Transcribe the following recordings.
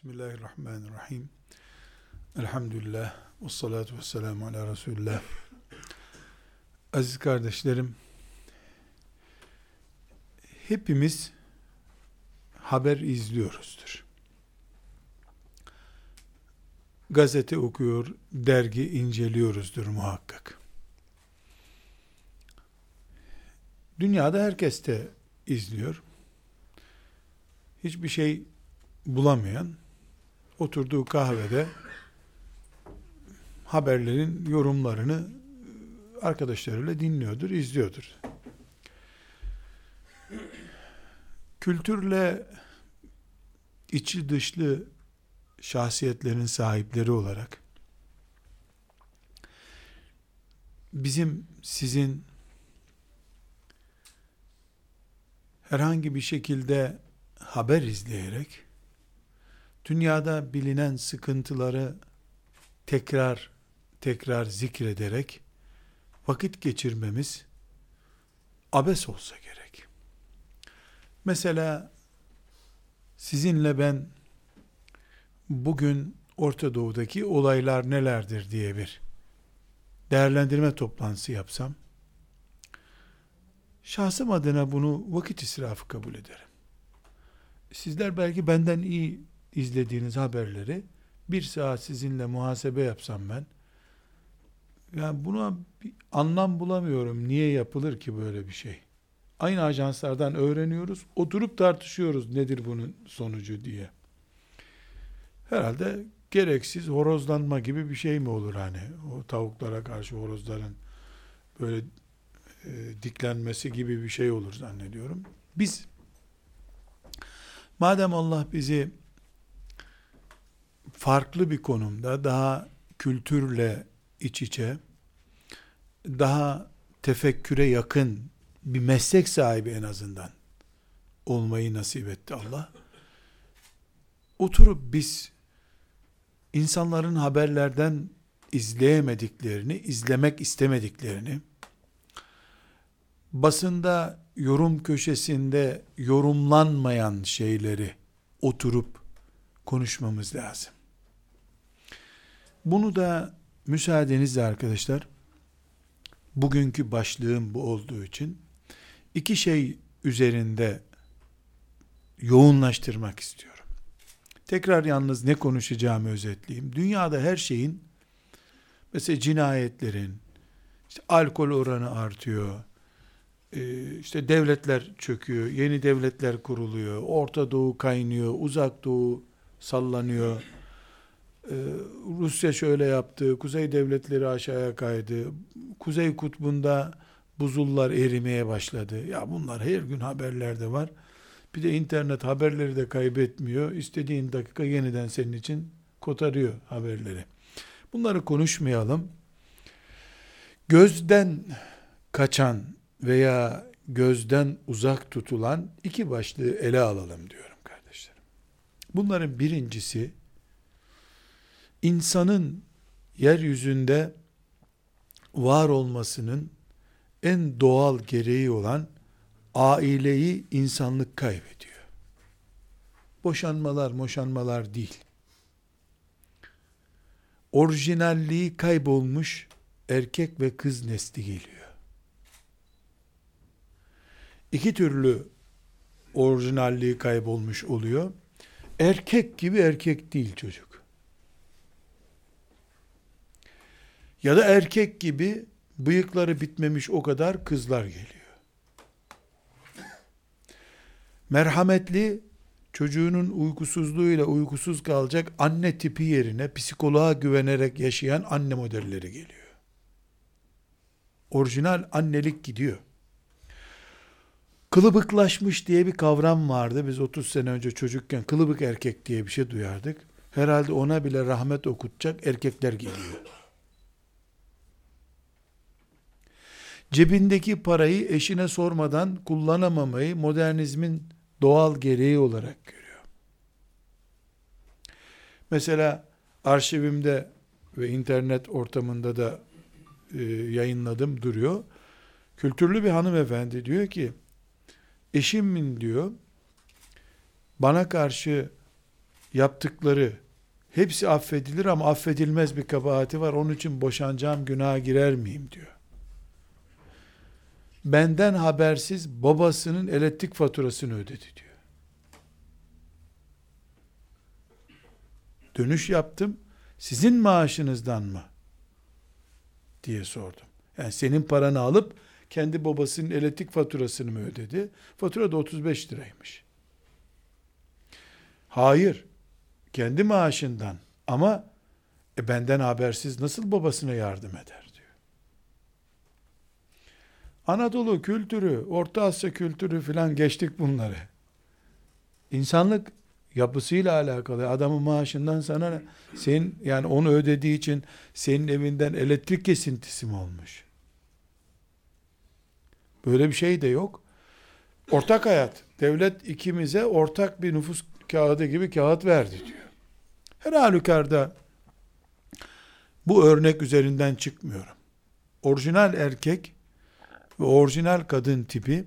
Bismillahirrahmanirrahim. Elhamdülillah. Ve salatu ve selamu ala Resulullah. Aziz kardeşlerim, hepimiz haber izliyoruzdur. Gazete okuyor, dergi inceliyoruzdur muhakkak. Dünyada herkes de izliyor. Hiçbir şey bulamayan oturduğu kahvede haberlerin yorumlarını arkadaşlarıyla dinliyordur, izliyordur. Kültürle içi dışlı şahsiyetlerin sahipleri olarak bizim sizin herhangi bir şekilde haber izleyerek dünyada bilinen sıkıntıları tekrar tekrar zikrederek vakit geçirmemiz abes olsa gerek. Mesela sizinle ben bugün Orta Doğu'daki olaylar nelerdir diye bir değerlendirme toplantısı yapsam, şahsım adına bunu vakit israfı kabul ederim. Sizler belki benden iyi izlediğiniz haberleri bir saat sizinle muhasebe yapsam ben, yani buna bir anlam bulamıyorum. Niye yapılır ki böyle bir şey? Aynı ajanslardan öğreniyoruz. Oturup tartışıyoruz nedir bunun sonucu diye. Herhalde gereksiz horozlanma gibi bir şey mi olur hani? O tavuklara karşı horozların böyle e, diklenmesi gibi bir şey olur zannediyorum. Biz madem Allah bizi farklı bir konumda, daha kültürle iç içe, daha tefekküre yakın bir meslek sahibi en azından olmayı nasip etti Allah. Oturup biz insanların haberlerden izleyemediklerini, izlemek istemediklerini, basında yorum köşesinde yorumlanmayan şeyleri oturup konuşmamız lazım. Bunu da müsaadenizle arkadaşlar, bugünkü başlığım bu olduğu için iki şey üzerinde yoğunlaştırmak istiyorum. Tekrar yalnız ne konuşacağımı özetleyeyim. Dünyada her şeyin mesela cinayetlerin işte alkol oranı artıyor. E, işte devletler çöküyor, yeni devletler kuruluyor, Orta Doğu kaynıyor, Uzak Doğu sallanıyor Rusya şöyle yaptı, kuzey devletleri aşağıya kaydı, kuzey kutbunda buzullar erimeye başladı. Ya bunlar her gün haberlerde var. Bir de internet haberleri de kaybetmiyor. İstediğin dakika yeniden senin için kotarıyor haberleri. Bunları konuşmayalım. Gözden kaçan veya gözden uzak tutulan iki başlığı ele alalım diyorum kardeşlerim. Bunların birincisi insanın yeryüzünde var olmasının en doğal gereği olan aileyi insanlık kaybediyor. Boşanmalar, moşanmalar değil. Orijinalliği kaybolmuş erkek ve kız nesli geliyor. İki türlü orijinalliği kaybolmuş oluyor. Erkek gibi erkek değil çocuk. Ya da erkek gibi bıyıkları bitmemiş o kadar kızlar geliyor. Merhametli çocuğunun uykusuzluğuyla uykusuz kalacak anne tipi yerine psikoloğa güvenerek yaşayan anne modelleri geliyor. Orijinal annelik gidiyor. Kılıbıklaşmış diye bir kavram vardı. Biz 30 sene önce çocukken kılıbık erkek diye bir şey duyardık. Herhalde ona bile rahmet okutacak erkekler geliyor. Cebindeki parayı eşine sormadan kullanamamayı modernizmin doğal gereği olarak görüyor. Mesela arşivimde ve internet ortamında da e, yayınladım duruyor. Kültürlü bir hanımefendi diyor ki eşimin diyor bana karşı yaptıkları hepsi affedilir ama affedilmez bir kabahati var. Onun için boşanacağım günaha girer miyim diyor. Benden habersiz babasının elektrik faturasını ödedi diyor. Dönüş yaptım. Sizin maaşınızdan mı? diye sordum. Yani senin paranı alıp kendi babasının elektrik faturasını mı ödedi? Fatura da 35 liraymış. Hayır. Kendi maaşından ama e, benden habersiz nasıl babasına yardım eder. Anadolu kültürü, Orta Asya kültürü filan geçtik bunları. İnsanlık yapısıyla alakalı adamın maaşından sana senin yani onu ödediği için senin evinden elektrik kesintisi mi olmuş? Böyle bir şey de yok. Ortak hayat. Devlet ikimize ortak bir nüfus kağıdı gibi kağıt verdi diyor. Her halükarda bu örnek üzerinden çıkmıyorum. Orijinal erkek ve orijinal kadın tipi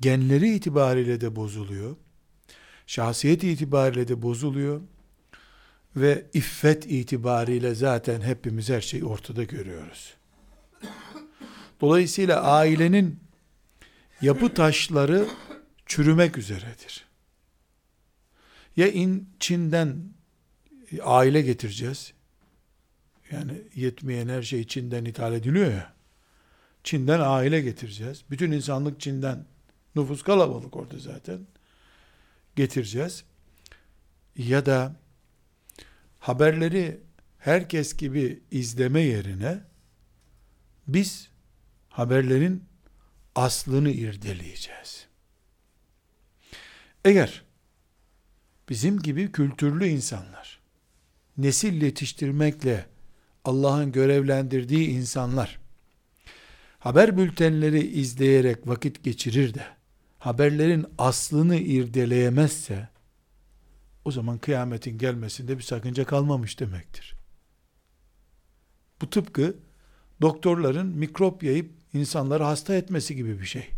genleri itibariyle de bozuluyor. Şahsiyet itibariyle de bozuluyor. Ve iffet itibariyle zaten hepimiz her şeyi ortada görüyoruz. Dolayısıyla ailenin yapı taşları çürümek üzeredir. Ya in Çin'den aile getireceğiz. Yani yetmeyen her şey Çin'den ithal ediliyor ya. Çin'den aile getireceğiz. Bütün insanlık Çin'den nüfus kalabalık orada zaten. Getireceğiz. Ya da haberleri herkes gibi izleme yerine biz haberlerin aslını irdeleyeceğiz. Eğer bizim gibi kültürlü insanlar, nesil yetiştirmekle Allah'ın görevlendirdiği insanlar, haber bültenleri izleyerek vakit geçirir de, haberlerin aslını irdeleyemezse, o zaman kıyametin gelmesinde bir sakınca kalmamış demektir. Bu tıpkı doktorların mikrop yayıp insanları hasta etmesi gibi bir şey.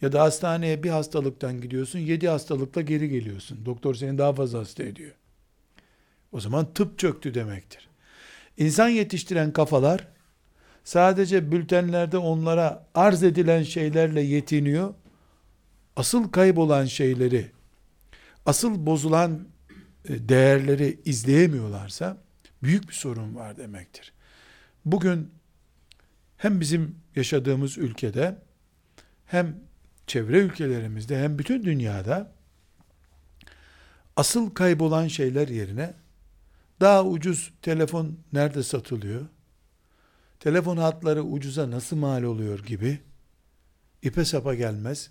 Ya da hastaneye bir hastalıktan gidiyorsun, yedi hastalıkla geri geliyorsun. Doktor seni daha fazla hasta ediyor. O zaman tıp çöktü demektir. İnsan yetiştiren kafalar sadece bültenlerde onlara arz edilen şeylerle yetiniyor. Asıl kaybolan şeyleri, asıl bozulan e, değerleri izleyemiyorlarsa büyük bir sorun var demektir. Bugün hem bizim yaşadığımız ülkede hem çevre ülkelerimizde hem bütün dünyada asıl kaybolan şeyler yerine daha ucuz telefon nerede satılıyor? Telefon hatları ucuza nasıl mal oluyor gibi ipe sapa gelmez.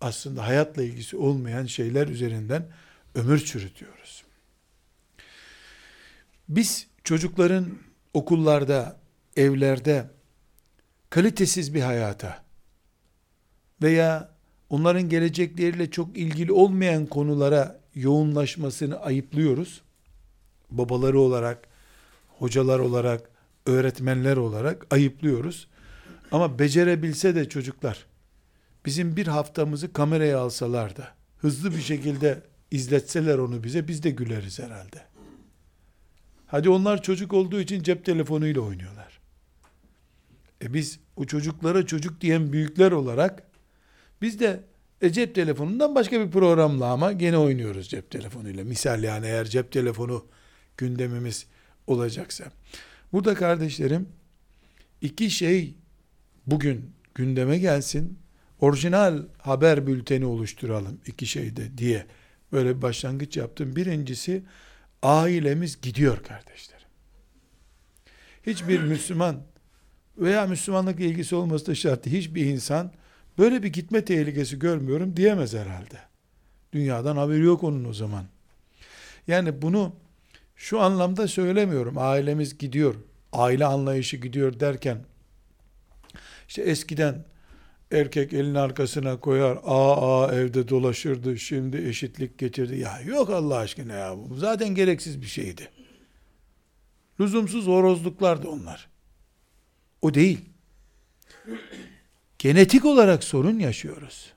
Aslında hayatla ilgisi olmayan şeyler üzerinden ömür çürütüyoruz. Biz çocukların okullarda, evlerde kalitesiz bir hayata veya onların gelecekleriyle çok ilgili olmayan konulara yoğunlaşmasını ayıplıyoruz. Babaları olarak, hocalar olarak, öğretmenler olarak ayıplıyoruz. Ama becerebilse de çocuklar, bizim bir haftamızı kameraya alsalar da, hızlı bir şekilde izletseler onu bize, biz de güleriz herhalde. Hadi onlar çocuk olduğu için cep telefonuyla oynuyorlar. E biz o çocuklara çocuk diyen büyükler olarak biz de e, cep telefonundan başka bir programla ama gene oynuyoruz cep telefonuyla. Misal yani eğer cep telefonu gündemimiz olacaksa. Burada kardeşlerim iki şey bugün gündeme gelsin. Orijinal haber bülteni oluşturalım iki şeyde diye böyle bir başlangıç yaptım. Birincisi ailemiz gidiyor kardeşlerim. Hiçbir Müslüman veya Müslümanlık ilgisi olması da şart Hiçbir insan böyle bir gitme tehlikesi görmüyorum diyemez herhalde. Dünyadan haberi yok onun o zaman. Yani bunu şu anlamda söylemiyorum. Ailemiz gidiyor, aile anlayışı gidiyor derken işte eskiden erkek elini arkasına koyar, aa, aa evde dolaşırdı, şimdi eşitlik getirdi. Ya yok Allah aşkına ya bu zaten gereksiz bir şeydi. Lüzumsuz horozluklardı onlar. O değil. Genetik olarak sorun yaşıyoruz.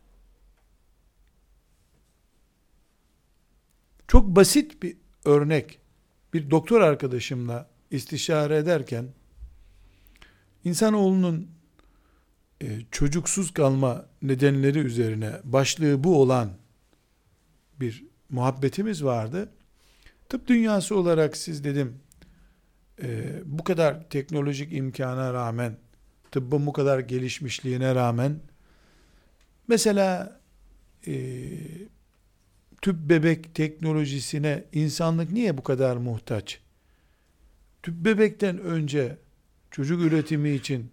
Çok basit bir örnek bir doktor arkadaşımla istişare ederken insanoğlunun e, çocuksuz kalma nedenleri üzerine başlığı bu olan bir muhabbetimiz vardı. Tıp dünyası olarak siz dedim e, bu kadar teknolojik imkana rağmen tıbbın bu kadar gelişmişliğine rağmen mesela e, tüp bebek teknolojisine insanlık niye bu kadar muhtaç? Tüp bebekten önce çocuk üretimi için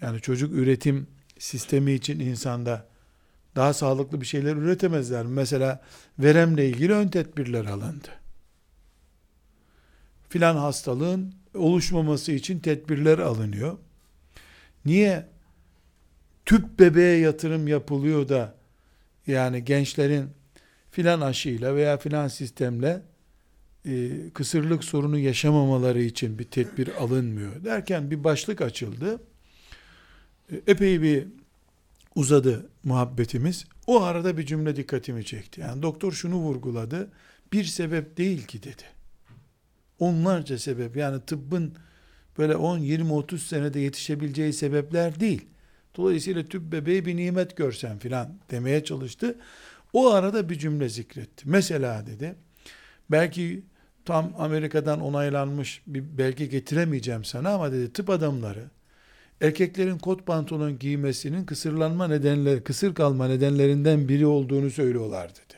yani çocuk üretim sistemi için insanda daha sağlıklı bir şeyler üretemezler. Mesela veremle ilgili ön tedbirler alındı. Filan hastalığın oluşmaması için tedbirler alınıyor. Niye tüp bebeğe yatırım yapılıyor da yani gençlerin filan aşıyla veya filan sistemle e, kısırlık sorunu yaşamamaları için bir tedbir alınmıyor derken bir başlık açıldı. E, epey bir uzadı muhabbetimiz. O arada bir cümle dikkatimi çekti. Yani doktor şunu vurguladı. Bir sebep değil ki dedi. Onlarca sebep yani tıbbın böyle 10, 20, 30 senede yetişebileceği sebepler değil. Dolayısıyla tüp bebeği bir nimet görsen filan demeye çalıştı. O arada bir cümle zikretti. Mesela dedi, belki tam Amerika'dan onaylanmış bir belge getiremeyeceğim sana ama dedi tıp adamları erkeklerin kot pantolon giymesinin kısırlanma nedenleri, kısır kalma nedenlerinden biri olduğunu söylüyorlar dedi.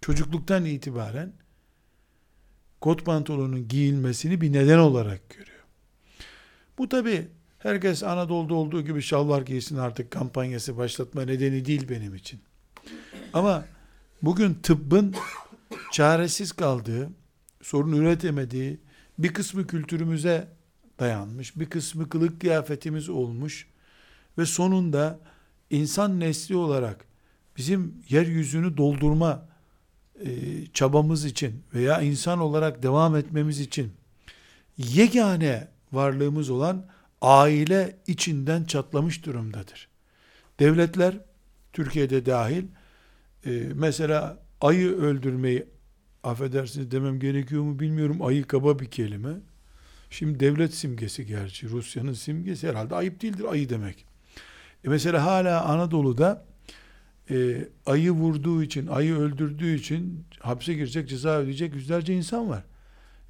Çocukluktan itibaren kot pantolonun giyilmesini bir neden olarak görüyor. Bu tabi herkes Anadolu'da olduğu gibi şalvar giysin artık kampanyası başlatma nedeni değil benim için. Ama bugün tıbbın çaresiz kaldığı, sorun üretemediği, bir kısmı kültürümüze dayanmış, bir kısmı kılık kıyafetimiz olmuş ve sonunda insan nesli olarak bizim yeryüzünü doldurma e, çabamız için veya insan olarak devam etmemiz için yegane varlığımız olan aile içinden çatlamış durumdadır. Devletler, Türkiye'de dahil, e, mesela ayı öldürmeyi, affedersiniz demem gerekiyor mu bilmiyorum, ayı kaba bir kelime. Şimdi devlet simgesi gerçi, Rusya'nın simgesi herhalde ayıp değildir ayı demek. E mesela hala Anadolu'da e, ayı vurduğu için, ayı öldürdüğü için hapse girecek, ceza ödeyecek yüzlerce insan var.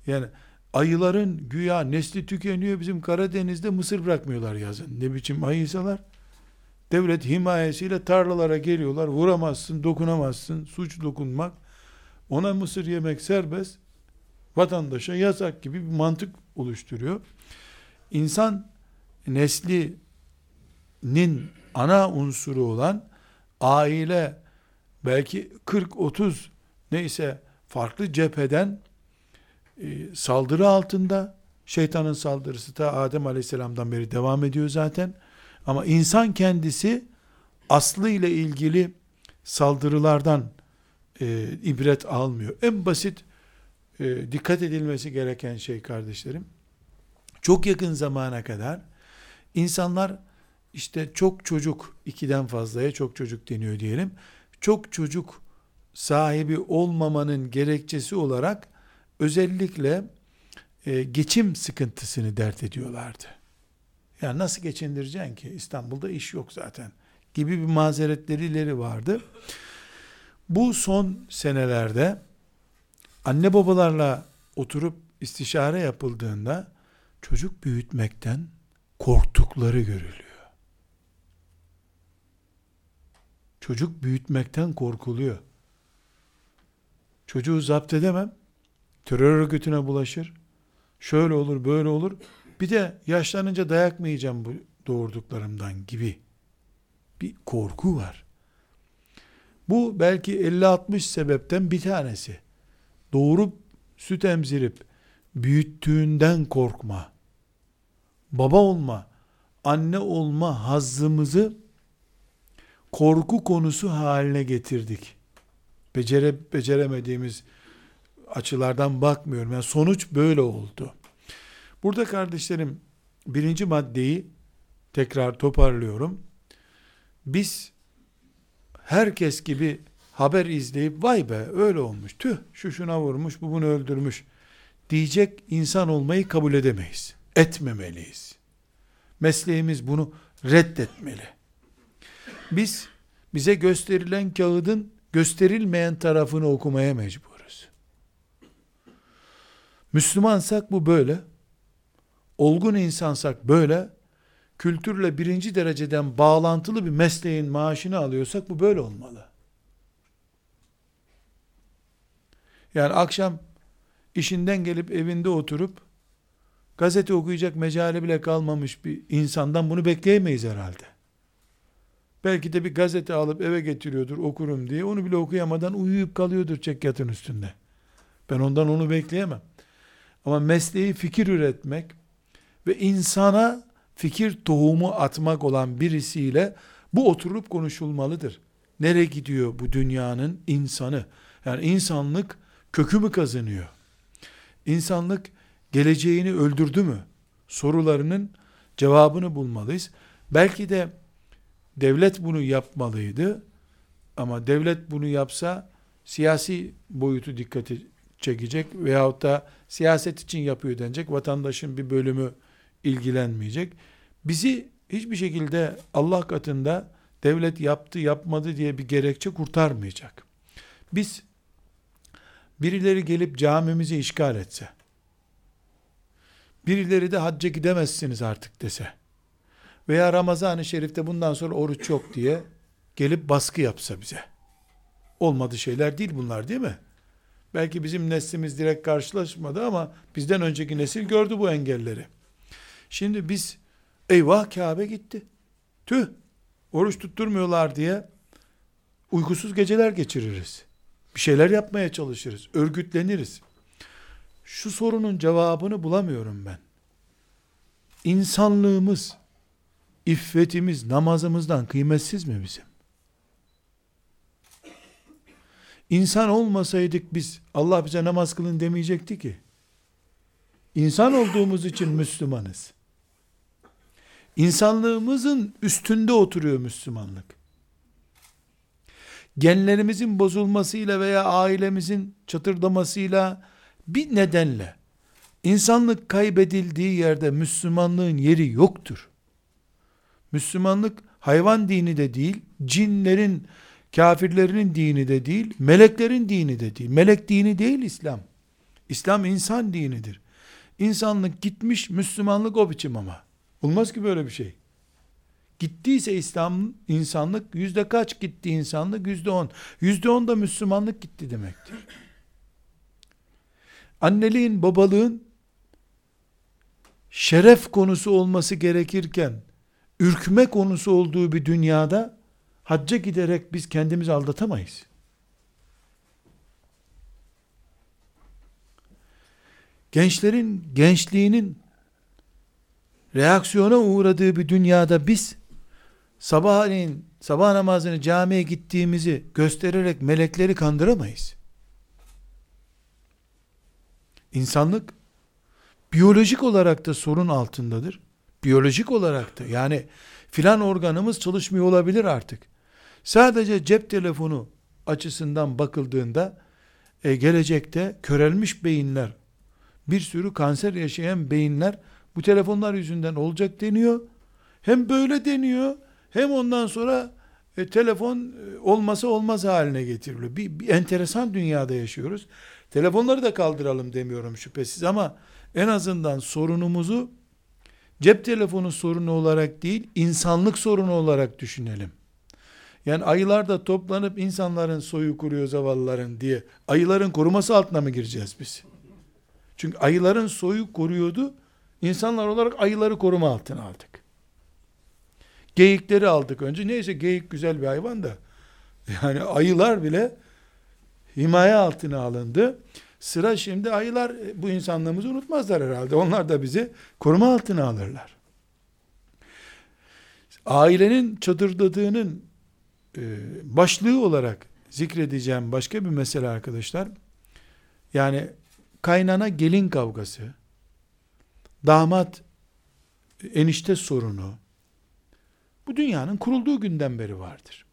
Yani ayıların güya nesli tükeniyor bizim Karadeniz'de mısır bırakmıyorlar yazın. Ne biçim ayıysalar. Devlet himayesiyle tarlalara geliyorlar. Vuramazsın, dokunamazsın. Suç dokunmak. Ona mısır yemek serbest. Vatandaşa yasak gibi bir mantık oluşturuyor. İnsan neslinin ana unsuru olan aile belki 40-30 neyse farklı cepheden e, saldırı altında şeytanın saldırısı da Adem Aleyhisselam'dan beri devam ediyor zaten ama insan kendisi aslı ile ilgili saldırılardan e, ibret almıyor. En basit e, dikkat edilmesi gereken şey kardeşlerim çok yakın zamana kadar insanlar işte çok çocuk ikiden fazlaya çok çocuk deniyor diyelim. Çok çocuk sahibi olmamanın gerekçesi olarak özellikle e, geçim sıkıntısını dert ediyorlardı. Yani nasıl geçindireceksin ki? İstanbul'da iş yok zaten. Gibi bir mazeretlerileri vardı. Bu son senelerde anne babalarla oturup istişare yapıldığında çocuk büyütmekten korktukları görülüyor. Çocuk büyütmekten korkuluyor. Çocuğu zapt edemem. Terör örgütüne bulaşır. Şöyle olur, böyle olur. Bir de yaşlanınca dayak mı yiyeceğim bu doğurduklarımdan gibi bir korku var. Bu belki 50-60 sebepten bir tanesi. Doğurup süt emzirip büyüttüğünden korkma. Baba olma, anne olma hazzımızı korku konusu haline getirdik. Becere, beceremediğimiz açılardan bakmıyorum. Yani sonuç böyle oldu. Burada kardeşlerim birinci maddeyi tekrar toparlıyorum. Biz herkes gibi haber izleyip vay be öyle olmuş tüh şu şuna vurmuş bu bunu öldürmüş diyecek insan olmayı kabul edemeyiz. Etmemeliyiz. Mesleğimiz bunu reddetmeli. Biz bize gösterilen kağıdın gösterilmeyen tarafını okumaya mecburuz. Müslümansak bu böyle. Olgun insansak böyle. Kültürle birinci dereceden bağlantılı bir mesleğin maaşını alıyorsak bu böyle olmalı. Yani akşam işinden gelip evinde oturup gazete okuyacak mecali bile kalmamış bir insandan bunu bekleyemeyiz herhalde. Belki de bir gazete alıp eve getiriyordur okurum diye onu bile okuyamadan uyuyup kalıyordur çekyatın üstünde. Ben ondan onu bekleyemem. Ama mesleği fikir üretmek ve insana fikir tohumu atmak olan birisiyle bu oturup konuşulmalıdır. Nereye gidiyor bu dünyanın insanı? Yani insanlık kökü mü kazanıyor? İnsanlık geleceğini öldürdü mü? Sorularının cevabını bulmalıyız. Belki de devlet bunu yapmalıydı. Ama devlet bunu yapsa siyasi boyutu dikkati çekecek veyahut da siyaset için yapıyor denecek. Vatandaşın bir bölümü ilgilenmeyecek. Bizi hiçbir şekilde Allah katında devlet yaptı yapmadı diye bir gerekçe kurtarmayacak. Biz birileri gelip camimizi işgal etse, birileri de hacca gidemezsiniz artık dese, veya Ramazan-ı Şerif'te bundan sonra oruç yok diye gelip baskı yapsa bize. Olmadı şeyler değil bunlar değil mi? Belki bizim neslimiz direkt karşılaşmadı ama bizden önceki nesil gördü bu engelleri. Şimdi biz eyvah Kabe gitti. Tüh oruç tutturmuyorlar diye uykusuz geceler geçiririz. Bir şeyler yapmaya çalışırız. Örgütleniriz. Şu sorunun cevabını bulamıyorum ben. İnsanlığımız, iffetimiz namazımızdan kıymetsiz mi bizim? İnsan olmasaydık biz Allah bize namaz kılın demeyecekti ki. İnsan olduğumuz için Müslümanız. İnsanlığımızın üstünde oturuyor Müslümanlık. Genlerimizin bozulmasıyla veya ailemizin çatırdamasıyla bir nedenle insanlık kaybedildiği yerde Müslümanlığın yeri yoktur. Müslümanlık hayvan dini de değil, cinlerin, kafirlerinin dini de değil, meleklerin dini de değil. Melek dini değil İslam. İslam insan dinidir. İnsanlık gitmiş, Müslümanlık o biçim ama. Olmaz ki böyle bir şey. Gittiyse İslam, insanlık yüzde kaç gitti insanlık? Yüzde on. Yüzde on da Müslümanlık gitti demektir. Anneliğin, babalığın şeref konusu olması gerekirken ürkme konusu olduğu bir dünyada hacca giderek biz kendimizi aldatamayız. Gençlerin gençliğinin reaksiyona uğradığı bir dünyada biz sabahleyin sabah namazını camiye gittiğimizi göstererek melekleri kandıramayız. İnsanlık biyolojik olarak da sorun altındadır. Biyolojik olarak da yani filan organımız çalışmıyor olabilir artık. Sadece cep telefonu açısından bakıldığında e, gelecekte körelmiş beyinler, bir sürü kanser yaşayan beyinler bu telefonlar yüzünden olacak deniyor. Hem böyle deniyor hem ondan sonra e, telefon e, olmasa olmaz haline getiriliyor. Bir, bir enteresan dünyada yaşıyoruz. Telefonları da kaldıralım demiyorum şüphesiz ama en azından sorunumuzu cep telefonu sorunu olarak değil, insanlık sorunu olarak düşünelim. Yani ayılar da toplanıp insanların soyu kuruyor zavallıların diye ayıların koruması altına mı gireceğiz biz? Çünkü ayıların soyu koruyordu. İnsanlar olarak ayıları koruma altına aldık. Geyikleri aldık önce. Neyse geyik güzel bir hayvan da. Yani ayılar bile himaye altına alındı. Sıra şimdi ayılar bu insanlığımızı unutmazlar herhalde. Onlar da bizi koruma altına alırlar. Ailenin çadırladığının başlığı olarak zikredeceğim başka bir mesele arkadaşlar. Yani kaynana gelin kavgası, damat enişte sorunu, bu dünyanın kurulduğu günden beri vardır.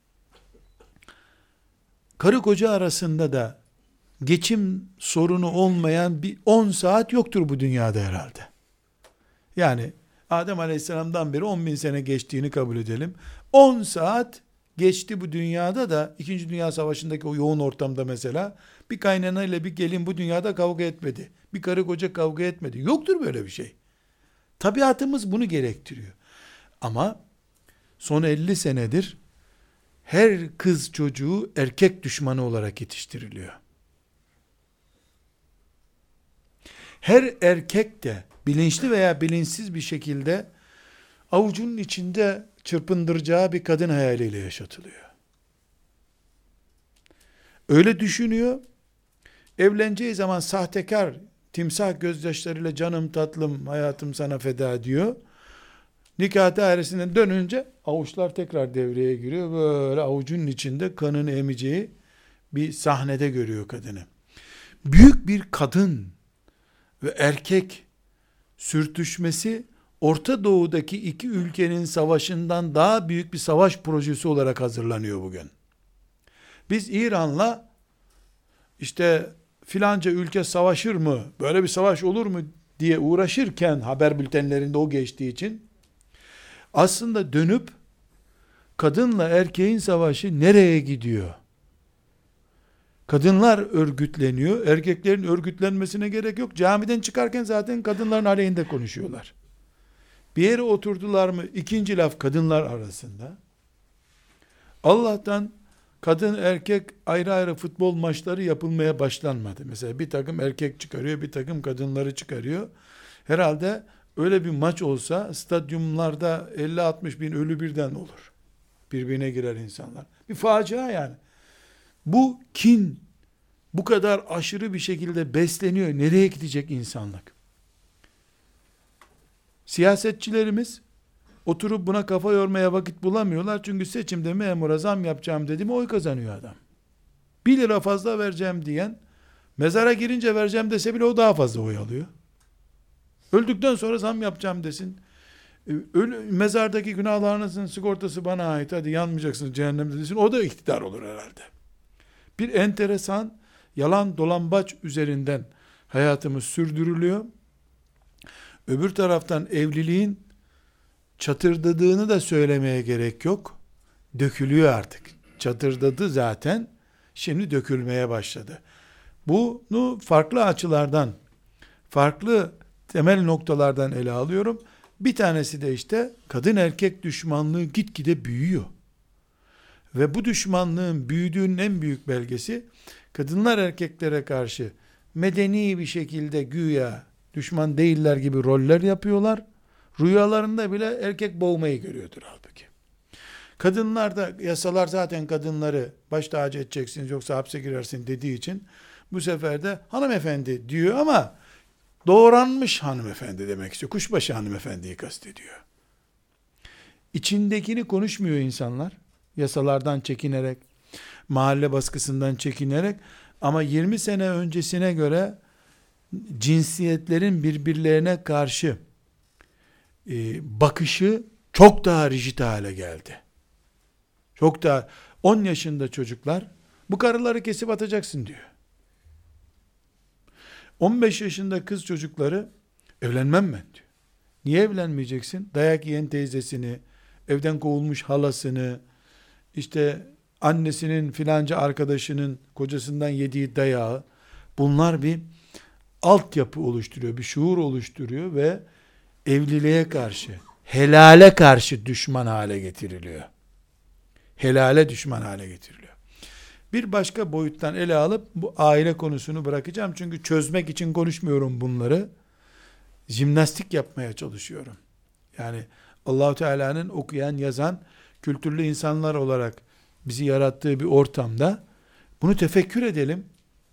karı koca arasında da geçim sorunu olmayan bir 10 saat yoktur bu dünyada herhalde. Yani Adem Aleyhisselam'dan beri 10 bin sene geçtiğini kabul edelim. 10 saat geçti bu dünyada da 2. Dünya Savaşı'ndaki o yoğun ortamda mesela bir kaynana ile bir gelin bu dünyada kavga etmedi. Bir karı koca kavga etmedi. Yoktur böyle bir şey. Tabiatımız bunu gerektiriyor. Ama son 50 senedir her kız çocuğu erkek düşmanı olarak yetiştiriliyor. Her erkek de bilinçli veya bilinçsiz bir şekilde avucunun içinde çırpındıracağı bir kadın hayaliyle yaşatılıyor. Öyle düşünüyor. Evleneceği zaman sahtekar, timsah gözyaşlarıyla canım tatlım hayatım sana feda diyor. Nikah dairesinden dönünce avuçlar tekrar devreye giriyor. Böyle avucunun içinde kanını emeceği bir sahnede görüyor kadını. Büyük bir kadın ve erkek sürtüşmesi Orta Doğu'daki iki ülkenin savaşından daha büyük bir savaş projesi olarak hazırlanıyor bugün. Biz İran'la işte filanca ülke savaşır mı, böyle bir savaş olur mu diye uğraşırken haber bültenlerinde o geçtiği için aslında dönüp kadınla erkeğin savaşı nereye gidiyor? Kadınlar örgütleniyor. Erkeklerin örgütlenmesine gerek yok. Camiden çıkarken zaten kadınların aleyhinde konuşuyorlar. Bir yere oturdular mı ikinci laf kadınlar arasında. Allah'tan kadın erkek ayrı ayrı futbol maçları yapılmaya başlanmadı. Mesela bir takım erkek çıkarıyor, bir takım kadınları çıkarıyor. Herhalde öyle bir maç olsa stadyumlarda 50-60 bin ölü birden olur. Birbirine girer insanlar. Bir facia yani. Bu kin bu kadar aşırı bir şekilde besleniyor. Nereye gidecek insanlık? Siyasetçilerimiz oturup buna kafa yormaya vakit bulamıyorlar. Çünkü seçimde memura zam yapacağım dedi mi oy kazanıyor adam. Bir lira fazla vereceğim diyen mezara girince vereceğim dese bile o daha fazla oy alıyor. Öldükten sonra zam yapacağım desin. Ee, Ölü, mezardaki günahlarınızın sigortası bana ait hadi yanmayacaksınız cehennemde desin. O da iktidar olur herhalde. Bir enteresan yalan dolambaç üzerinden hayatımız sürdürülüyor. Öbür taraftan evliliğin çatırdadığını da söylemeye gerek yok. Dökülüyor artık. Çatırdadı zaten. Şimdi dökülmeye başladı. Bunu farklı açılardan, farklı temel noktalardan ele alıyorum. Bir tanesi de işte kadın erkek düşmanlığı gitgide büyüyor. Ve bu düşmanlığın büyüdüğünün en büyük belgesi kadınlar erkeklere karşı medeni bir şekilde güya düşman değiller gibi roller yapıyorlar. Rüyalarında bile erkek boğmayı görüyordur halbuki. Kadınlar da yasalar zaten kadınları baş tacı edeceksiniz yoksa hapse girersin dediği için bu sefer de hanımefendi diyor ama doğranmış hanımefendi demek istiyor. Kuşbaşı hanımefendiyi kastediyor. İçindekini konuşmuyor insanlar. Yasalardan çekinerek, mahalle baskısından çekinerek ama 20 sene öncesine göre cinsiyetlerin birbirlerine karşı e, bakışı çok daha rigid hale geldi. Çok daha 10 yaşında çocuklar bu karıları kesip atacaksın diyor. 15 yaşında kız çocukları evlenmem ben diyor. Niye evlenmeyeceksin? Dayak yiyen teyzesini, evden kovulmuş halasını, işte annesinin filanca arkadaşının kocasından yediği dayağı, bunlar bir altyapı oluşturuyor, bir şuur oluşturuyor ve evliliğe karşı, helale karşı düşman hale getiriliyor. Helale düşman hale getiriliyor. Bir başka boyuttan ele alıp bu aile konusunu bırakacağım. Çünkü çözmek için konuşmuyorum bunları. Jimnastik yapmaya çalışıyorum. Yani Allahu Teala'nın okuyan, yazan, kültürlü insanlar olarak bizi yarattığı bir ortamda bunu tefekkür edelim.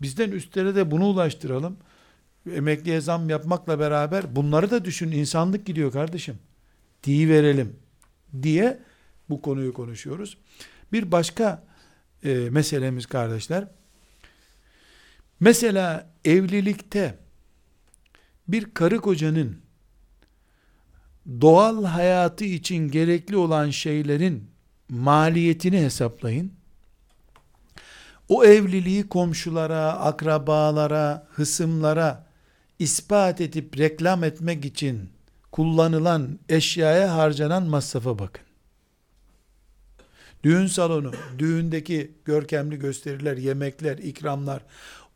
Bizden üstlere de bunu ulaştıralım. Emekliye zam yapmakla beraber bunları da düşün. insanlık gidiyor kardeşim. Diyi verelim diye bu konuyu konuşuyoruz. Bir başka e, meselemiz kardeşler. Mesela evlilikte bir karı kocanın doğal hayatı için gerekli olan şeylerin maliyetini hesaplayın. o evliliği komşulara, akrabalara, hısımlara ispat edip reklam etmek için kullanılan eşyaya harcanan masrafa bakın. Düğün salonu, düğündeki görkemli gösteriler, yemekler, ikramlar,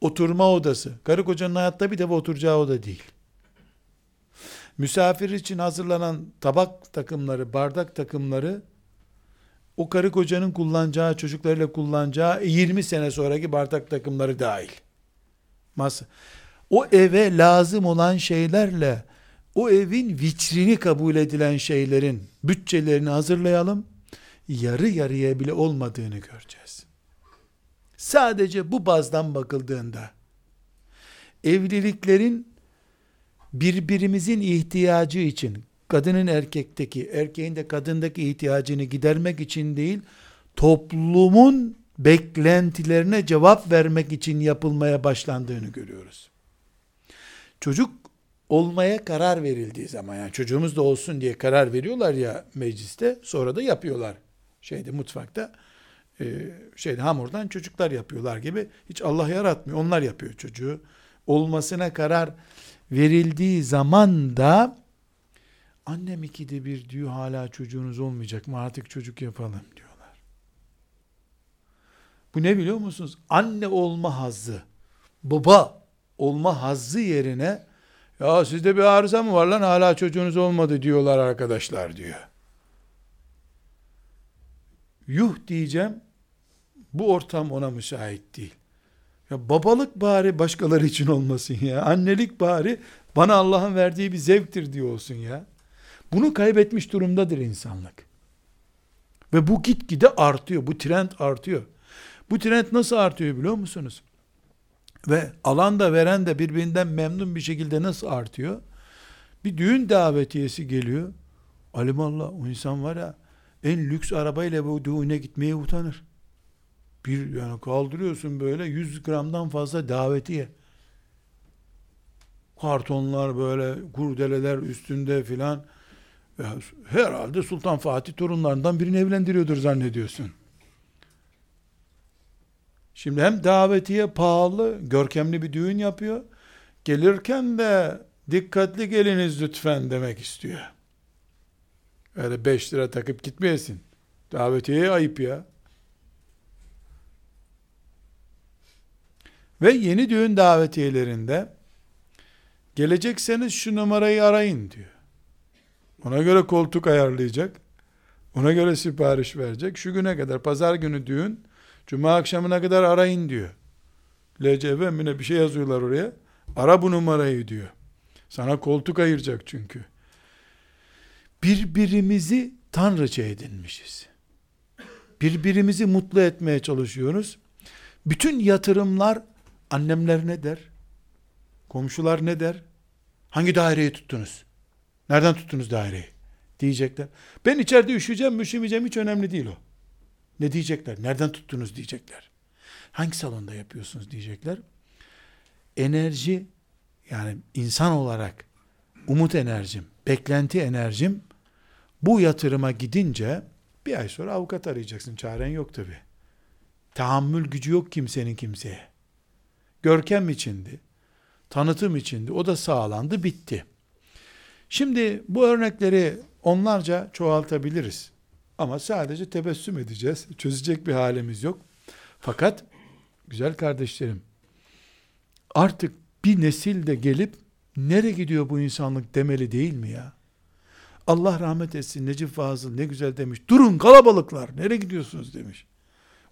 oturma odası. Karı kocanın hayatta bir defa oturacağı oda değil. Misafir için hazırlanan tabak takımları, bardak takımları o karı kocanın kullanacağı, çocuklarıyla kullanacağı 20 sene sonraki bardak takımları dahil. Masa. O eve lazım olan şeylerle o evin vitrini kabul edilen şeylerin bütçelerini hazırlayalım. Yarı yarıya bile olmadığını göreceğiz. Sadece bu bazdan bakıldığında evliliklerin birbirimizin ihtiyacı için kadının erkekteki, erkeğin de kadındaki ihtiyacını gidermek için değil, toplumun beklentilerine cevap vermek için yapılmaya başlandığını görüyoruz. Çocuk olmaya karar verildiği zaman yani çocuğumuz da olsun diye karar veriyorlar ya mecliste sonra da yapıyorlar. Şeyde mutfakta e, şeyde hamurdan çocuklar yapıyorlar gibi. Hiç Allah yaratmıyor onlar yapıyor çocuğu. Olmasına karar verildiği zaman da annem ikide bir diyor hala çocuğunuz olmayacak mı? Artık çocuk yapalım diyorlar. Bu ne biliyor musunuz? Anne olma hazzı, baba olma hazzı yerine ya sizde bir arıza mı var lan hala çocuğunuz olmadı diyorlar arkadaşlar diyor. Yuh diyeceğim bu ortam ona müsait değil. Ya babalık bari başkaları için olmasın ya. Annelik bari bana Allah'ın verdiği bir zevktir diyor olsun ya. Bunu kaybetmiş durumdadır insanlık. Ve bu gitgide artıyor. Bu trend artıyor. Bu trend nasıl artıyor biliyor musunuz? Ve alan da veren de birbirinden memnun bir şekilde nasıl artıyor? Bir düğün davetiyesi geliyor. Alimallah o insan var ya en lüks arabayla bu düğüne gitmeye utanır. Bir yani kaldırıyorsun böyle 100 gramdan fazla davetiye. Kartonlar böyle kurdeleler üstünde filan. Herhalde Sultan Fatih torunlarından birini evlendiriyordur zannediyorsun. Şimdi hem davetiye pahalı, görkemli bir düğün yapıyor. Gelirken de dikkatli geliniz lütfen demek istiyor. Öyle 5 lira takıp gitmeyesin. Davetiye ayıp ya. Ve yeni düğün davetiyelerinde gelecekseniz şu numarayı arayın diyor. Ona göre koltuk ayarlayacak. Ona göre sipariş verecek. Şu güne kadar pazar günü düğün, cuma akşamına kadar arayın diyor. LCV mine bir şey yazıyorlar oraya. Ara bu numarayı diyor. Sana koltuk ayıracak çünkü. Birbirimizi tanrıça edinmişiz. Birbirimizi mutlu etmeye çalışıyoruz. Bütün yatırımlar Annemler ne der? Komşular ne der? Hangi daireyi tuttunuz? Nereden tuttunuz daireyi? Diyecekler. Ben içeride üşüyeceğim, üşümeyeceğim hiç önemli değil o. Ne diyecekler? Nereden tuttunuz diyecekler. Hangi salonda yapıyorsunuz diyecekler. Enerji yani insan olarak umut enerjim, beklenti enerjim bu yatırıma gidince bir ay sonra avukat arayacaksın. Çaren yok tabi. Tahammül gücü yok kimsenin kimseye görkem içindi. Tanıtım içindi. O da sağlandı, bitti. Şimdi bu örnekleri onlarca çoğaltabiliriz. Ama sadece tebessüm edeceğiz. Çözecek bir halimiz yok. Fakat güzel kardeşlerim artık bir nesil de gelip nereye gidiyor bu insanlık demeli değil mi ya? Allah rahmet etsin Necip Fazıl ne güzel demiş. Durun kalabalıklar nereye gidiyorsunuz demiş.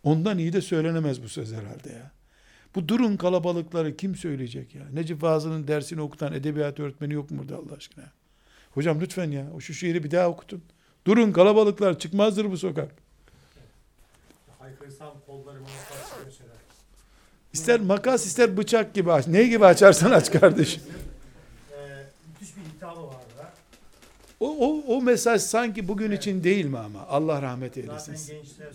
Ondan iyi de söylenemez bu söz herhalde ya. Bu durun kalabalıkları kim söyleyecek ya? Necip Fazıl'ın dersini okutan edebiyat öğretmeni yok mu burada Allah aşkına? Hocam lütfen ya şu şiiri bir daha okutun. Durun kalabalıklar çıkmazdır bu sokak. İster makas ister bıçak gibi aç. Ne gibi açarsan aç kardeşim. Ee. O, o, o mesaj sanki bugün için değil mi ama? Allah rahmet eylesin. Zaten gençler.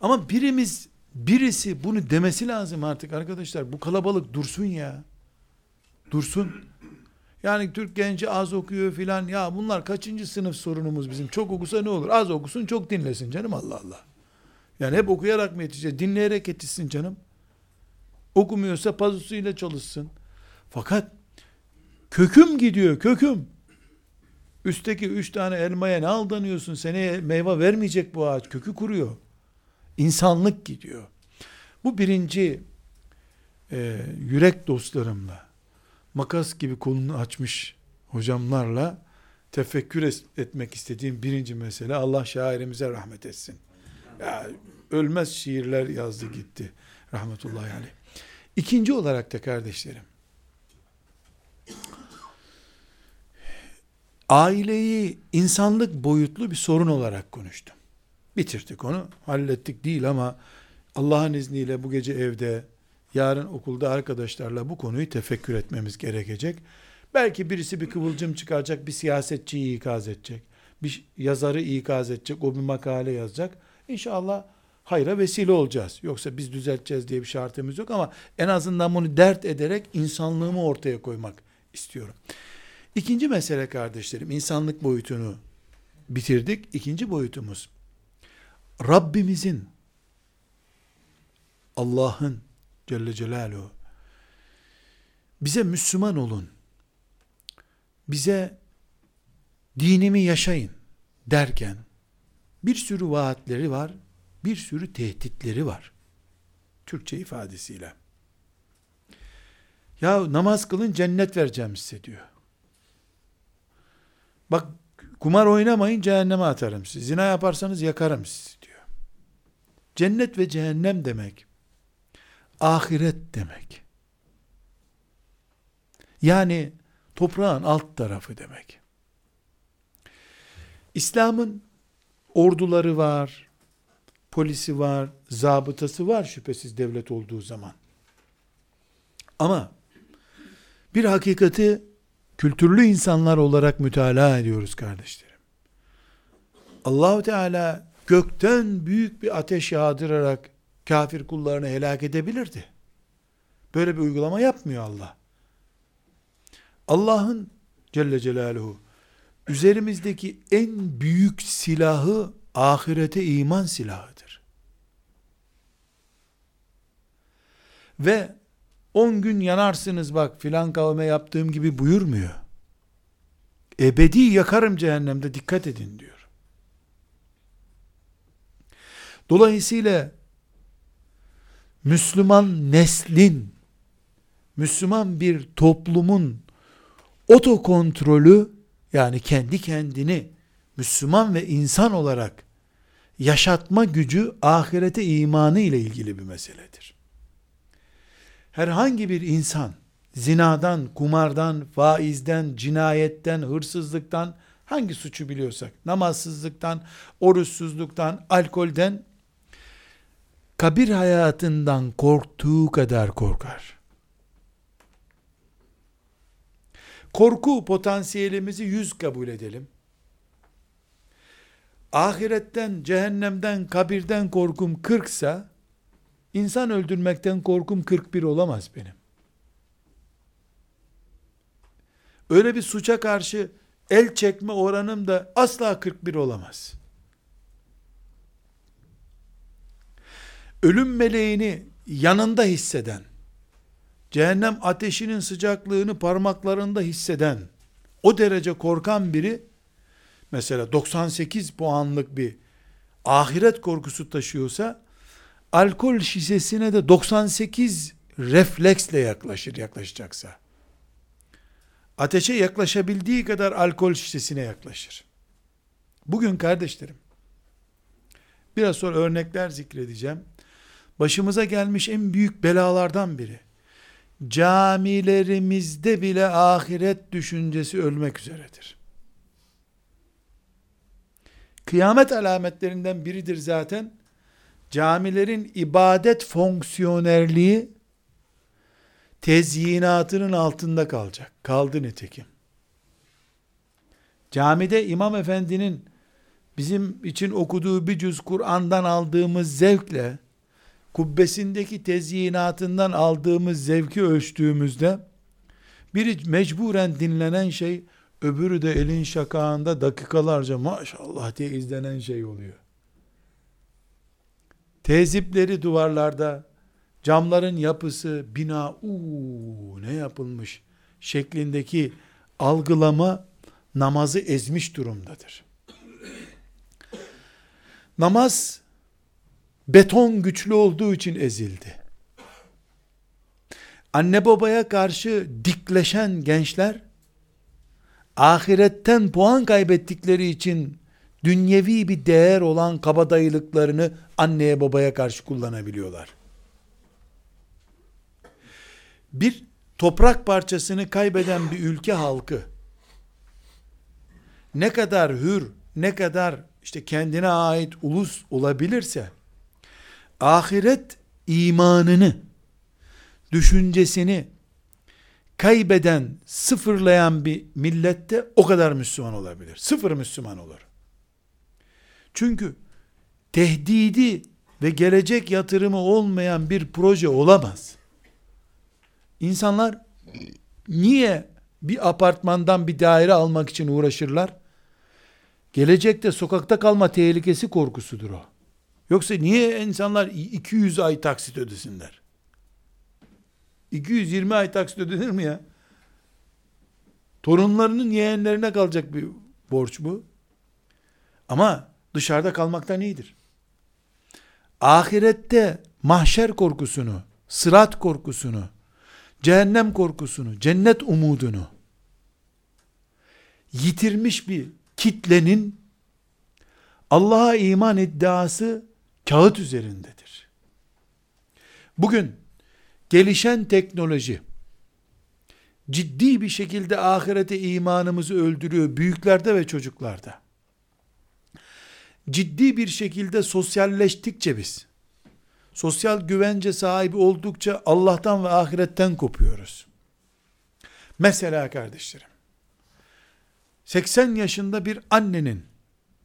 Ama birimiz Birisi bunu demesi lazım artık arkadaşlar. Bu kalabalık dursun ya. Dursun. Yani Türk genci az okuyor filan. Ya bunlar kaçıncı sınıf sorunumuz bizim? Çok okusa ne olur? Az okusun çok dinlesin canım Allah Allah. Yani hep okuyarak mı yetişecek? Dinleyerek yetişsin canım. Okumuyorsa pazusuyla çalışsın. Fakat köküm gidiyor, köküm. Üstteki üç tane elmaya ne aldanıyorsun? Seneye meyve vermeyecek bu ağaç. Kökü kuruyor. İnsanlık gidiyor. Bu birinci e, yürek dostlarımla, makas gibi kolunu açmış hocamlarla tefekkür etmek istediğim birinci mesele Allah şairimize rahmet etsin. Ya, ölmez şiirler yazdı gitti. Rahmetullahi aleyh. İkinci olarak da kardeşlerim, aileyi insanlık boyutlu bir sorun olarak konuştum. Bitirdik onu, hallettik değil ama Allah'ın izniyle bu gece evde, yarın okulda arkadaşlarla bu konuyu tefekkür etmemiz gerekecek. Belki birisi bir kıvılcım çıkaracak, bir siyasetçiyi ikaz edecek, bir yazarı ikaz edecek, o bir makale yazacak. İnşallah hayra vesile olacağız. Yoksa biz düzelteceğiz diye bir şartımız yok ama en azından bunu dert ederek insanlığımı ortaya koymak istiyorum. İkinci mesele kardeşlerim, insanlık boyutunu bitirdik. İkinci boyutumuz, Rabbimizin, Allah'ın Celle Celaluhu, bize Müslüman olun, bize dinimi yaşayın derken, bir sürü vaatleri var, bir sürü tehditleri var. Türkçe ifadesiyle. Ya namaz kılın cennet vereceğim size diyor. Bak kumar oynamayın cehenneme atarım sizi. Zina yaparsanız yakarım sizi diyor. Cennet ve cehennem demek ahiret demek. Yani toprağın alt tarafı demek. İslam'ın orduları var, polisi var, zabıtası var şüphesiz devlet olduğu zaman. Ama bir hakikati kültürlü insanlar olarak mütalaa ediyoruz kardeşlerim. Allahu Teala gökten büyük bir ateş yağdırarak kafir kullarını helak edebilirdi. Böyle bir uygulama yapmıyor Allah. Allah'ın Celle Celaluhu üzerimizdeki en büyük silahı ahirete iman silahıdır. Ve 10 gün yanarsınız bak filan kavme yaptığım gibi buyurmuyor. Ebedi yakarım cehennemde dikkat edin diyor. Dolayısıyla Müslüman neslin, Müslüman bir toplumun otokontrolü yani kendi kendini Müslüman ve insan olarak yaşatma gücü ahirete imanı ile ilgili bir meseledir. Herhangi bir insan zinadan, kumardan, faizden, cinayetten, hırsızlıktan hangi suçu biliyorsak, namazsızlıktan, oruçsuzluktan, alkolden kabir hayatından korktuğu kadar korkar. Korku potansiyelimizi yüz kabul edelim. Ahiretten, cehennemden, kabirden korkum 40 ise, insan öldürmekten korkum 41 olamaz benim. Öyle bir suça karşı el çekme oranım da asla 41 olamaz. Ölüm meleğini yanında hisseden, cehennem ateşinin sıcaklığını parmaklarında hisseden, o derece korkan biri, mesela 98 puanlık bir ahiret korkusu taşıyorsa, alkol şişesine de 98 refleksle yaklaşır yaklaşacaksa. Ateşe yaklaşabildiği kadar alkol şişesine yaklaşır. Bugün kardeşlerim, biraz sonra örnekler zikredeceğim. Başımıza gelmiş en büyük belalardan biri camilerimizde bile ahiret düşüncesi ölmek üzeredir. Kıyamet alametlerinden biridir zaten. Camilerin ibadet fonksiyonerliği tezyinatının altında kalacak. Kaldı nitekim. Camide imam efendinin bizim için okuduğu bir cüz Kur'an'dan aldığımız zevkle kubbesindeki tezyinatından aldığımız zevki ölçtüğümüzde biri mecburen dinlenen şey öbürü de elin şakağında dakikalarca maşallah diye izlenen şey oluyor. tezipleri duvarlarda, camların yapısı, bina, uuu ne yapılmış şeklindeki algılama namazı ezmiş durumdadır. Namaz beton güçlü olduğu için ezildi. Anne babaya karşı dikleşen gençler ahiretten puan kaybettikleri için dünyevi bir değer olan kabadayılıklarını anneye babaya karşı kullanabiliyorlar. Bir toprak parçasını kaybeden bir ülke halkı ne kadar hür, ne kadar işte kendine ait ulus olabilirse ahiret imanını, düşüncesini kaybeden, sıfırlayan bir millette o kadar Müslüman olabilir. Sıfır Müslüman olur. Çünkü tehdidi ve gelecek yatırımı olmayan bir proje olamaz. İnsanlar niye bir apartmandan bir daire almak için uğraşırlar? Gelecekte sokakta kalma tehlikesi korkusudur o. Yoksa niye insanlar 200 ay taksit ödesinler? 220 ay taksit ödenir mi ya? Torunlarının yeğenlerine kalacak bir borç bu. Ama dışarıda kalmaktan iyidir. Ahirette mahşer korkusunu, sırat korkusunu, cehennem korkusunu, cennet umudunu yitirmiş bir kitlenin Allah'a iman iddiası kağıt üzerindedir. Bugün gelişen teknoloji ciddi bir şekilde ahirete imanımızı öldürüyor büyüklerde ve çocuklarda. Ciddi bir şekilde sosyalleştikçe biz sosyal güvence sahibi oldukça Allah'tan ve ahiretten kopuyoruz. Mesela kardeşlerim 80 yaşında bir annenin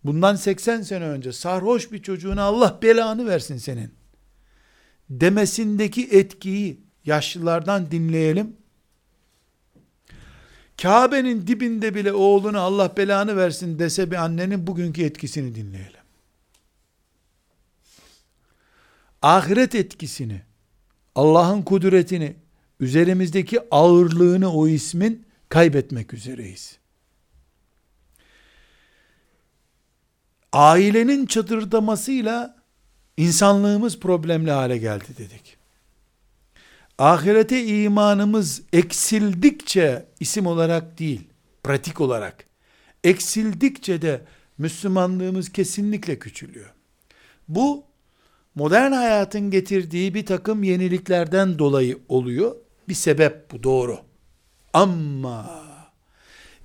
bundan 80 sene önce sarhoş bir çocuğuna Allah belanı versin senin demesindeki etkiyi yaşlılardan dinleyelim. Kabe'nin dibinde bile oğluna Allah belanı versin dese bir annenin bugünkü etkisini dinleyelim. Ahiret etkisini, Allah'ın kudretini, üzerimizdeki ağırlığını o ismin kaybetmek üzereyiz. Ailenin çatırdamasıyla insanlığımız problemli hale geldi dedik. Ahirete imanımız eksildikçe isim olarak değil, pratik olarak eksildikçe de Müslümanlığımız kesinlikle küçülüyor. Bu modern hayatın getirdiği bir takım yeniliklerden dolayı oluyor. Bir sebep bu doğru. Ama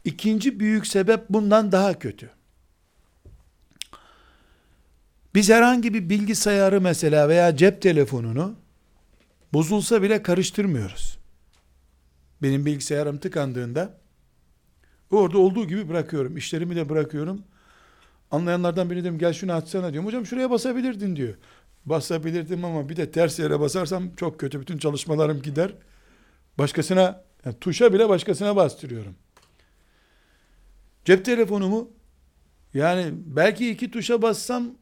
ikinci büyük sebep bundan daha kötü. Biz herhangi bir bilgisayarı mesela veya cep telefonunu bozulsa bile karıştırmıyoruz. Benim bilgisayarım tıkandığında orada olduğu gibi bırakıyorum. İşlerimi de bırakıyorum. Anlayanlardan biri diyorum gel şunu açsana diyorum. Hocam şuraya basabilirdin diyor. Basabilirdim ama bir de ters yere basarsam çok kötü. Bütün çalışmalarım gider. Başkasına yani tuşa bile başkasına bastırıyorum. Cep telefonumu yani belki iki tuşa bassam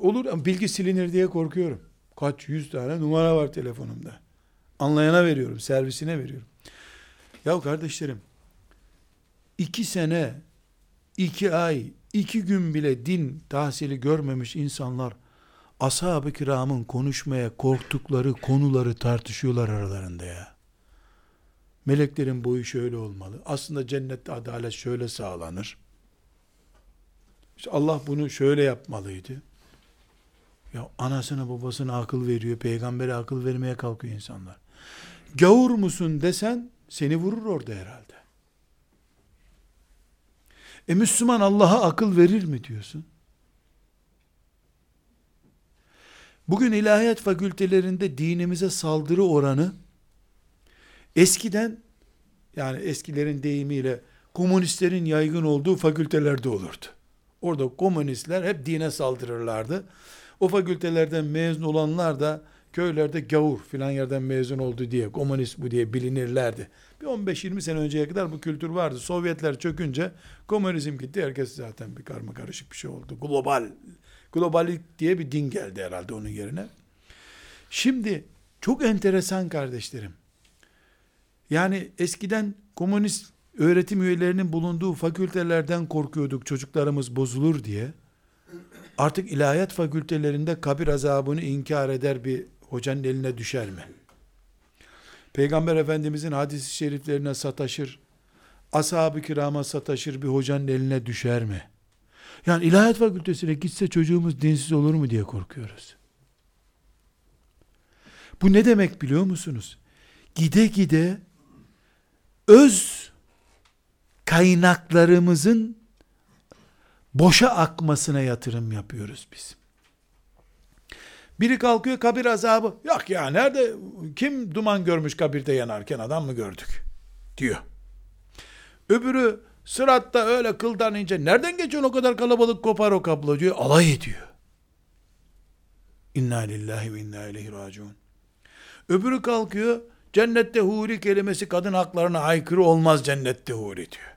olur ama bilgi silinir diye korkuyorum. Kaç yüz tane numara var telefonumda. Anlayana veriyorum, servisine veriyorum. Ya kardeşlerim, iki sene, iki ay, iki gün bile din tahsili görmemiş insanlar, ashab-ı kiramın konuşmaya korktukları konuları tartışıyorlar aralarında ya. Meleklerin boyu şöyle olmalı. Aslında cennette adalet şöyle sağlanır. İşte Allah bunu şöyle yapmalıydı. Ya anasına babasına akıl veriyor, peygambere akıl vermeye kalkıyor insanlar. Gavur musun desen seni vurur orada herhalde. E Müslüman Allah'a akıl verir mi diyorsun? Bugün ilahiyat fakültelerinde dinimize saldırı oranı eskiden yani eskilerin deyimiyle komünistlerin yaygın olduğu fakültelerde olurdu. Orada komünistler hep dine saldırırlardı. O fakültelerden mezun olanlar da köylerde gavur filan yerden mezun oldu diye, komünist bu diye bilinirlerdi. Bir 15-20 sene önceye kadar bu kültür vardı. Sovyetler çökünce komünizm gitti. Herkes zaten bir karma karışık bir şey oldu. Global, globalik diye bir din geldi herhalde onun yerine. Şimdi çok enteresan kardeşlerim. Yani eskiden komünist öğretim üyelerinin bulunduğu fakültelerden korkuyorduk çocuklarımız bozulur diye. Artık ilahiyat fakültelerinde kabir azabını inkar eder bir hocanın eline düşer mi? Peygamber Efendimizin hadis-i şeriflerine sataşır, ashab-ı kirama sataşır bir hocanın eline düşer mi? Yani ilahiyat fakültesine gitse çocuğumuz dinsiz olur mu diye korkuyoruz. Bu ne demek biliyor musunuz? Gide gide öz kaynaklarımızın boşa akmasına yatırım yapıyoruz biz. Biri kalkıyor kabir azabı. Yok ya nerede kim duman görmüş kabirde yanarken adam mı gördük diyor. Öbürü sıratta öyle kıldan ince nereden geçiyorsun o kadar kalabalık kopar o kablo diyor. Alay ediyor. İnna lillahi ve inna ileyhi raciun. Öbürü kalkıyor cennette huri kelimesi kadın haklarına aykırı olmaz cennette huri diyor.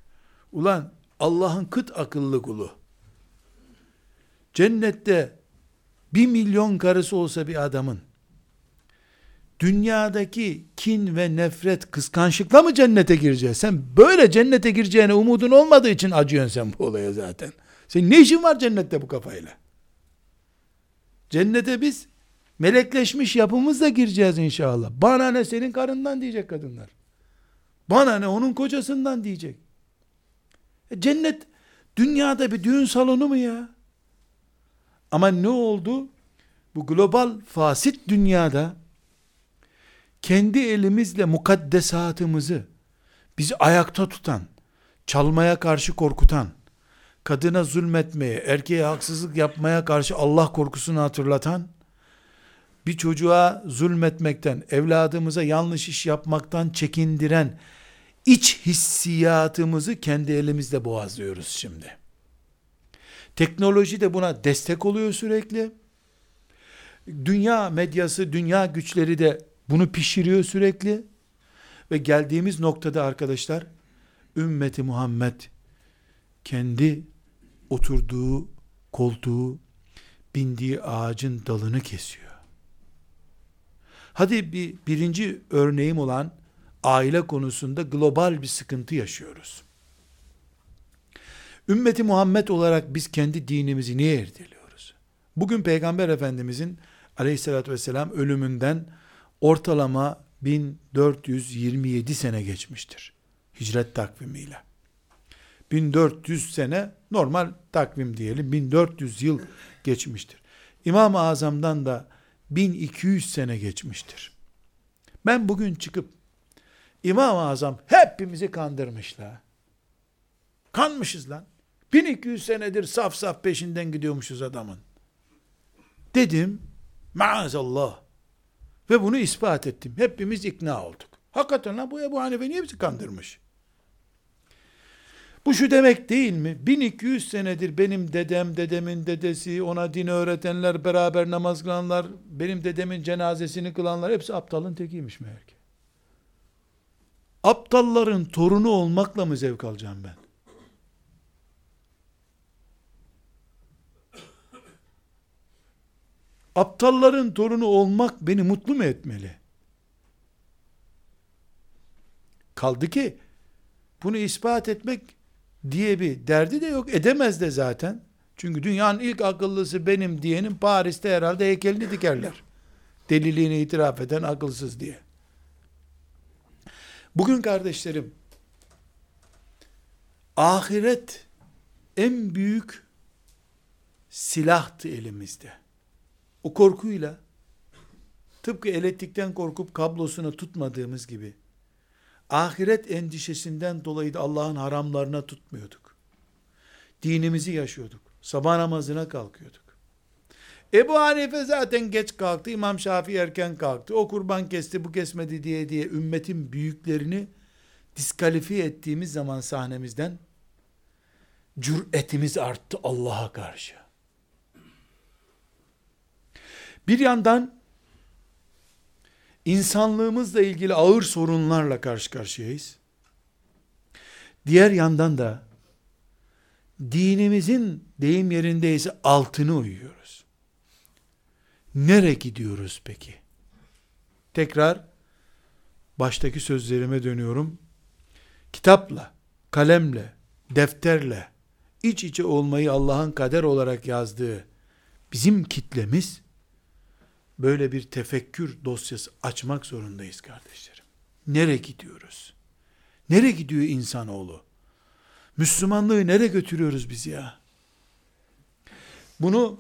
Ulan Allah'ın kıt akıllı kulu. Cennette bir milyon karısı olsa bir adamın dünyadaki kin ve nefret kıskançlıkla mı cennete gireceğiz? Sen böyle cennete gireceğine umudun olmadığı için acıyorsun sen bu olaya zaten. Senin ne işin var cennette bu kafayla? Cennete biz melekleşmiş yapımızla gireceğiz inşallah. Bana ne senin karından diyecek kadınlar. Bana ne onun kocasından diyecek. E cennet dünyada bir düğün salonu mu ya? Ama ne oldu? Bu global fasit dünyada kendi elimizle mukaddesatımızı bizi ayakta tutan, çalmaya karşı korkutan, kadına zulmetmeye, erkeğe haksızlık yapmaya karşı Allah korkusunu hatırlatan, bir çocuğa zulmetmekten, evladımıza yanlış iş yapmaktan çekindiren iç hissiyatımızı kendi elimizle boğazlıyoruz şimdi. Teknoloji de buna destek oluyor sürekli. Dünya medyası, dünya güçleri de bunu pişiriyor sürekli. Ve geldiğimiz noktada arkadaşlar, ümmeti Muhammed kendi oturduğu koltuğu, bindiği ağacın dalını kesiyor. Hadi bir birinci örneğim olan aile konusunda global bir sıkıntı yaşıyoruz. Ümmeti Muhammed olarak biz kendi dinimizi niye erdeliyoruz? Bugün Peygamber Efendimizin aleyhissalatü vesselam ölümünden ortalama 1427 sene geçmiştir. Hicret takvimiyle. 1400 sene normal takvim diyelim 1400 yıl geçmiştir. İmam-ı Azam'dan da 1200 sene geçmiştir. Ben bugün çıkıp İmam-ı Azam hepimizi kandırmışlar. Kanmışız lan. 1200 senedir saf saf peşinden gidiyormuşuz adamın. Dedim, maazallah. Ve bunu ispat ettim. Hepimiz ikna olduk. Hakikaten lan bu Ebu Hanife niye bizi kandırmış? Bu şu demek değil mi? 1200 senedir benim dedem, dedemin dedesi, ona din öğretenler, beraber namaz kılanlar, benim dedemin cenazesini kılanlar hepsi aptalın tekiymiş meğer ki. Aptalların torunu olmakla mı zevk alacağım ben? Aptalların torunu olmak beni mutlu mu etmeli? Kaldı ki bunu ispat etmek diye bir derdi de yok. Edemez de zaten. Çünkü dünyanın ilk akıllısı benim diyenin Paris'te herhalde heykelini dikerler. Deliliğini itiraf eden akılsız diye. Bugün kardeşlerim ahiret en büyük silahtı elimizde. O korkuyla tıpkı elektrikten korkup kablosunu tutmadığımız gibi ahiret endişesinden dolayı da Allah'ın haramlarına tutmuyorduk. Dinimizi yaşıyorduk. Sabah namazına kalkıyorduk. Ebu Hanife zaten geç kalktı. İmam Şafii erken kalktı. O kurban kesti bu kesmedi diye diye ümmetin büyüklerini diskalifiye ettiğimiz zaman sahnemizden cüretimiz arttı Allah'a karşı. Bir yandan insanlığımızla ilgili ağır sorunlarla karşı karşıyayız. Diğer yandan da dinimizin deyim yerindeyse altını uyuyoruz. Nereye gidiyoruz peki? Tekrar baştaki sözlerime dönüyorum. Kitapla, kalemle, defterle iç içe olmayı Allah'ın kader olarak yazdığı bizim kitlemiz böyle bir tefekkür dosyası açmak zorundayız kardeşlerim. Nereye gidiyoruz? Nereye gidiyor insanoğlu? Müslümanlığı nereye götürüyoruz biz ya? Bunu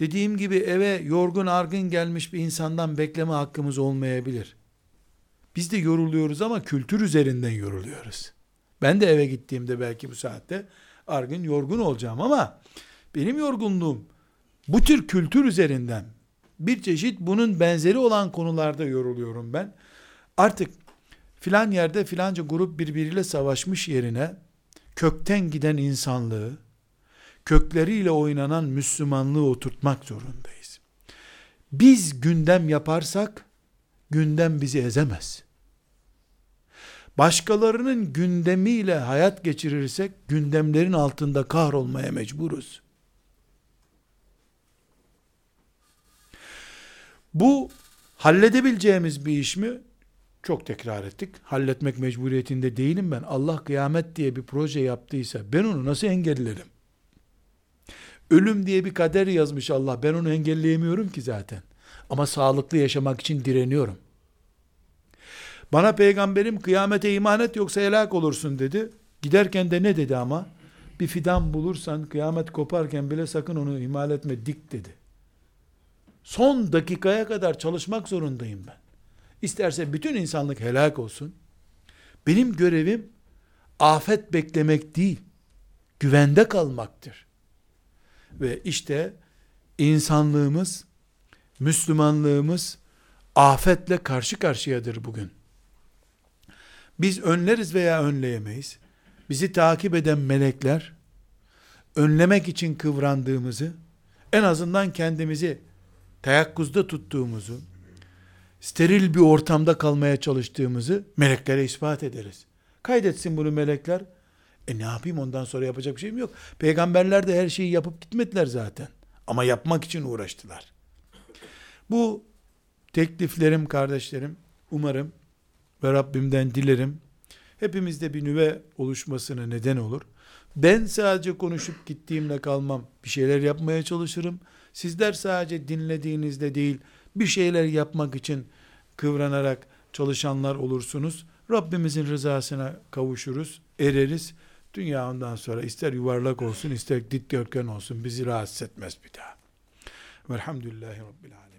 dediğim gibi eve yorgun argın gelmiş bir insandan bekleme hakkımız olmayabilir. Biz de yoruluyoruz ama kültür üzerinden yoruluyoruz. Ben de eve gittiğimde belki bu saatte argın yorgun olacağım ama benim yorgunluğum bu tür kültür üzerinden bir çeşit bunun benzeri olan konularda yoruluyorum ben. Artık filan yerde filanca grup birbiriyle savaşmış yerine kökten giden insanlığı, kökleriyle oynanan Müslümanlığı oturtmak zorundayız. Biz gündem yaparsak, gündem bizi ezemez. Başkalarının gündemiyle hayat geçirirsek, gündemlerin altında kahrolmaya mecburuz. Bu halledebileceğimiz bir iş mi? Çok tekrar ettik. Halletmek mecburiyetinde değilim ben. Allah kıyamet diye bir proje yaptıysa ben onu nasıl engellerim? Ölüm diye bir kader yazmış Allah. Ben onu engelleyemiyorum ki zaten. Ama sağlıklı yaşamak için direniyorum. Bana peygamberim kıyamete iman et yoksa helak olursun dedi. Giderken de ne dedi ama? Bir fidan bulursan kıyamet koparken bile sakın onu ihmal etme dik dedi. Son dakikaya kadar çalışmak zorundayım ben. İsterse bütün insanlık helak olsun. Benim görevim afet beklemek değil, güvende kalmaktır. Ve işte insanlığımız, Müslümanlığımız afetle karşı karşıyadır bugün. Biz önleriz veya önleyemeyiz. Bizi takip eden melekler önlemek için kıvrandığımızı, en azından kendimizi teyakkuzda tuttuğumuzu, steril bir ortamda kalmaya çalıştığımızı meleklere ispat ederiz. Kaydetsin bunu melekler. E ne yapayım ondan sonra yapacak bir şeyim yok. Peygamberler de her şeyi yapıp gitmediler zaten. Ama yapmak için uğraştılar. Bu tekliflerim kardeşlerim umarım ve Rabbimden dilerim hepimizde bir nüve oluşmasına neden olur. Ben sadece konuşup gittiğimle kalmam. Bir şeyler yapmaya çalışırım. Sizler sadece dinlediğinizde değil, bir şeyler yapmak için kıvranarak çalışanlar olursunuz. Rabbimizin rızasına kavuşuruz, ereriz. Dünya ondan sonra ister yuvarlak olsun, ister dik dikdörtgen olsun bizi rahatsız etmez bir daha. Velhamdülillahi Rabbil Alemin.